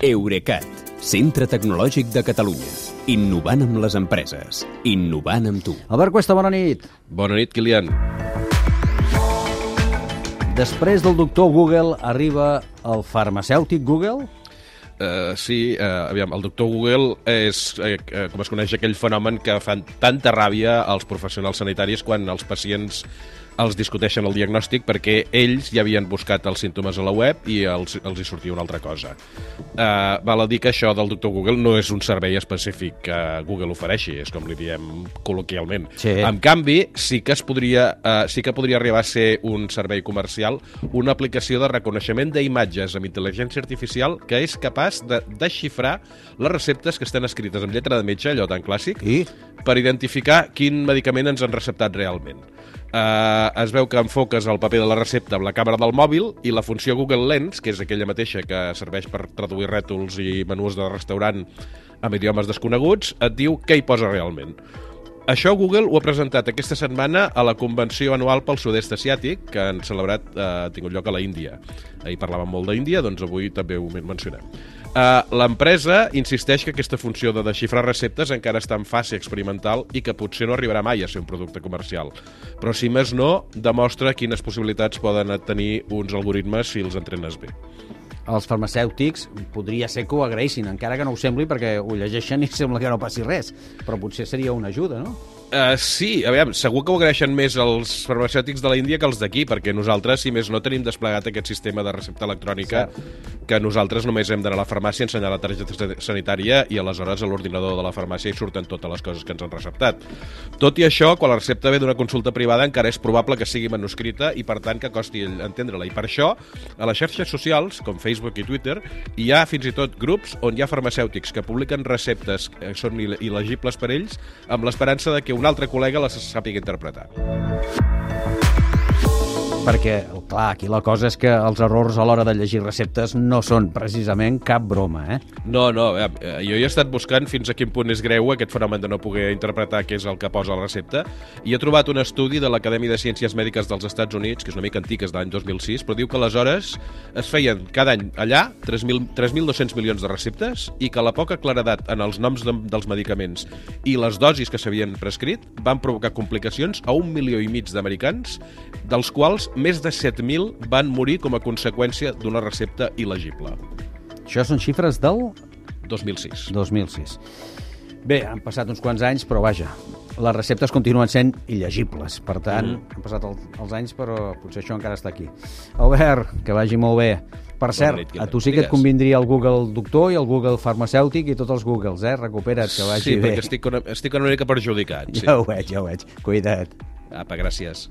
Eurecat, centre tecnològic de Catalunya. Innovant amb les empreses. Innovant amb tu. Albert Cuesta, bona nit. Bona nit, Kilian. Després del doctor Google arriba el farmacèutic Google? Uh, sí, uh, aviam, el doctor Google és, uh, uh, com es coneix, aquell fenomen que fan tanta ràbia als professionals sanitaris quan els pacients els discuteixen el diagnòstic perquè ells ja havien buscat els símptomes a la web i els, els hi sortia una altra cosa. Uh, val a dir que això del doctor Google no és un servei específic que Google ofereixi, és com li diem col·loquialment. Sí. En canvi, sí que, es podria, uh, sí que podria arribar a ser un servei comercial una aplicació de reconeixement d'imatges amb intel·ligència artificial que és capaç de desxifrar les receptes que estan escrites amb lletra de metge, allò tan clàssic, I? Per identificar quin medicament ens han receptat realment. Uh, es veu que enfoques el paper de la recepta amb la càmera del mòbil i la funció Google Lens, que és aquella mateixa que serveix per traduir rètols i menús de restaurant amb idiomes desconeguts, et diu què hi posa realment. Això Google ho ha presentat aquesta setmana a la convenció anual pel sud-est asiàtic, que han celebrat, eh, ha tingut lloc a la Índia. Ahir parlàvem molt d'Índia, doncs avui també ho mencionem. Uh, L'empresa insisteix que aquesta funció de desxifrar receptes encara està en fase experimental i que potser no arribarà mai a ser un producte comercial. Però si més no, demostra quines possibilitats poden tenir uns algoritmes si els entrenes bé. Els farmacèutics podria ser que ho agraïssin, encara que no ho sembli perquè ho llegeixen i sembla que no passi res, però potser seria una ajuda, no? Uh, sí, aviam, segur que ho agraeixen més els farmacèutics de la Índia que els d'aquí, perquè nosaltres, si més no, tenim desplegat aquest sistema de recepta electrònica Cert. que nosaltres només hem d'anar a la farmàcia, ensenyar la targeta sa- sanitària i aleshores a l'ordinador de la farmàcia hi surten totes les coses que ens han receptat. Tot i això, quan la recepta ve d'una consulta privada encara és probable que sigui manuscrita i per tant que costi entendre-la. I per això, a les xarxes socials, com Facebook i Twitter, hi ha fins i tot grups on hi ha farmacèutics que publiquen receptes que són il- il·legibles per ells amb l'esperança de que un altre col·lega les sàpiga interpretar. Perquè, clar, aquí la cosa és que els errors a l'hora de llegir receptes no són precisament cap broma, eh? No, no, eh, jo he estat buscant fins a quin punt és greu aquest fenomen de no poder interpretar què és el que posa la recepta i he trobat un estudi de l'Acadèmia de Ciències Mèdiques dels Estats Units, que és una mica antic, és de l'any 2006, però diu que aleshores es feien cada any allà 3.000 3.200 milions de receptes i que la poca claredat en els noms de, dels medicaments i les dosis que s'havien prescrit van provocar complicacions a un milió i mig d'americans, dels quals més de 7.000 van morir com a conseqüència d'una recepta il·legible. Això són xifres del 2006. 2006. Bé, han passat uns quants anys, però vaja, les receptes continuen sent il·legibles. Per tant, mm. han passat el, els anys, però potser això encara està aquí. Albert, que vagi molt bé. Per cert, nit, a tu sí que et convindria el Google Doctor i el Google Farmacèutic i tots els Googles, eh? Recupera't, que vagi sí, bé. perquè estic una, estic una mica perjudicat. Sí. Ja ho veig, ja ho veig. Cuida't. Apa, gràcies.